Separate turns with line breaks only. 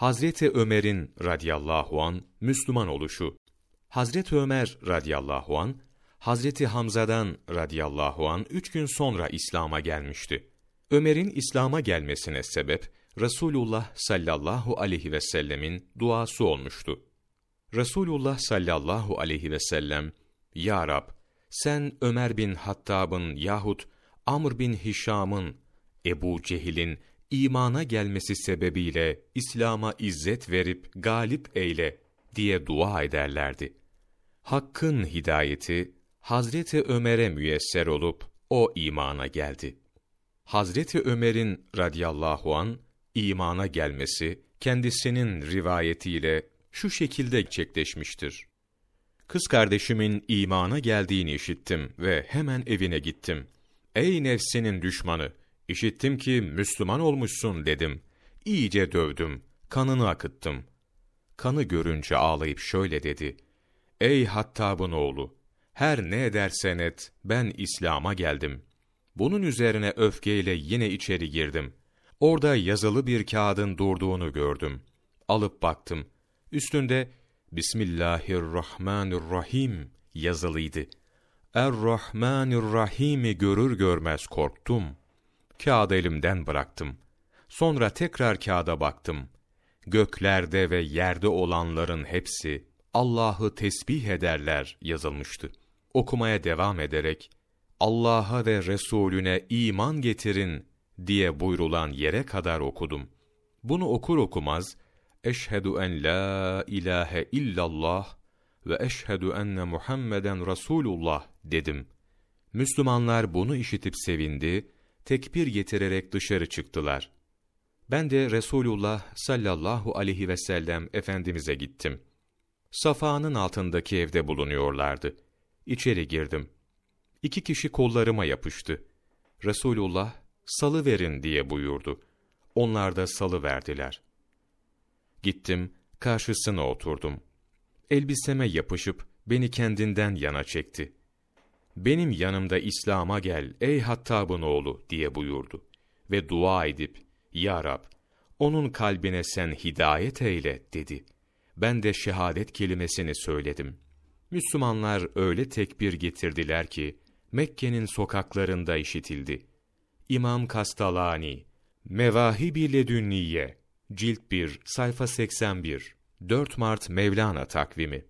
Hazreti Ömer'in radıyallahu an Müslüman oluşu. Hazreti Ömer radıyallahu an Hazreti Hamza'dan radıyallahu an üç gün sonra İslam'a gelmişti. Ömer'in İslam'a gelmesine sebep Resulullah sallallahu aleyhi ve sellemin duası olmuştu. Resulullah sallallahu aleyhi ve sellem, Ya Rab, sen Ömer bin Hattab'ın yahut Amr bin Hişam'ın, Ebu Cehil'in imana gelmesi sebebiyle İslam'a izzet verip galip eyle diye dua ederlerdi. Hakkın hidayeti Hazreti Ömer'e müyesser olup o imana geldi. Hazreti Ömer'in radıyallahu an imana gelmesi kendisinin rivayetiyle şu şekilde gerçekleşmiştir. Kız kardeşimin imana geldiğini işittim ve hemen evine gittim. Ey nefsinin düşmanı! İşittim ki Müslüman olmuşsun dedim. İyice dövdüm, kanını akıttım. Kanı görünce ağlayıp şöyle dedi. Ey Hattab'ın oğlu! Her ne edersen et, ben İslam'a geldim. Bunun üzerine öfkeyle yine içeri girdim. Orada yazılı bir kağıdın durduğunu gördüm. Alıp baktım. Üstünde Bismillahirrahmanirrahim yazılıydı. Er-Rahmanirrahim'i görür görmez korktum. Kağıdı elimden bıraktım. Sonra tekrar kağıda baktım. Göklerde ve yerde olanların hepsi Allah'ı tesbih ederler yazılmıştı. Okumaya devam ederek Allah'a ve Resulüne iman getirin diye buyrulan yere kadar okudum. Bunu okur okumaz eşhedü en la ilahe illallah ve eşhedü enne Muhammeden Resulullah dedim. Müslümanlar bunu işitip sevindi, tekbir getirerek dışarı çıktılar. Ben de Resulullah sallallahu aleyhi ve sellem Efendimiz'e gittim. Safa'nın altındaki evde bulunuyorlardı. İçeri girdim. İki kişi kollarıma yapıştı. Resulullah, salı verin diye buyurdu. Onlar da salı verdiler. Gittim, karşısına oturdum. Elbiseme yapışıp beni kendinden yana çekti. Benim yanımda İslam'a gel ey Hattab'ın oğlu diye buyurdu. Ve dua edip, Ya Rab, onun kalbine sen hidayet eyle dedi. Ben de şehadet kelimesini söyledim. Müslümanlar öyle tekbir getirdiler ki, Mekke'nin sokaklarında işitildi. İmam Kastalani, Mevahib-i Ledünniye, Cilt 1, sayfa 81, 4 Mart Mevlana takvimi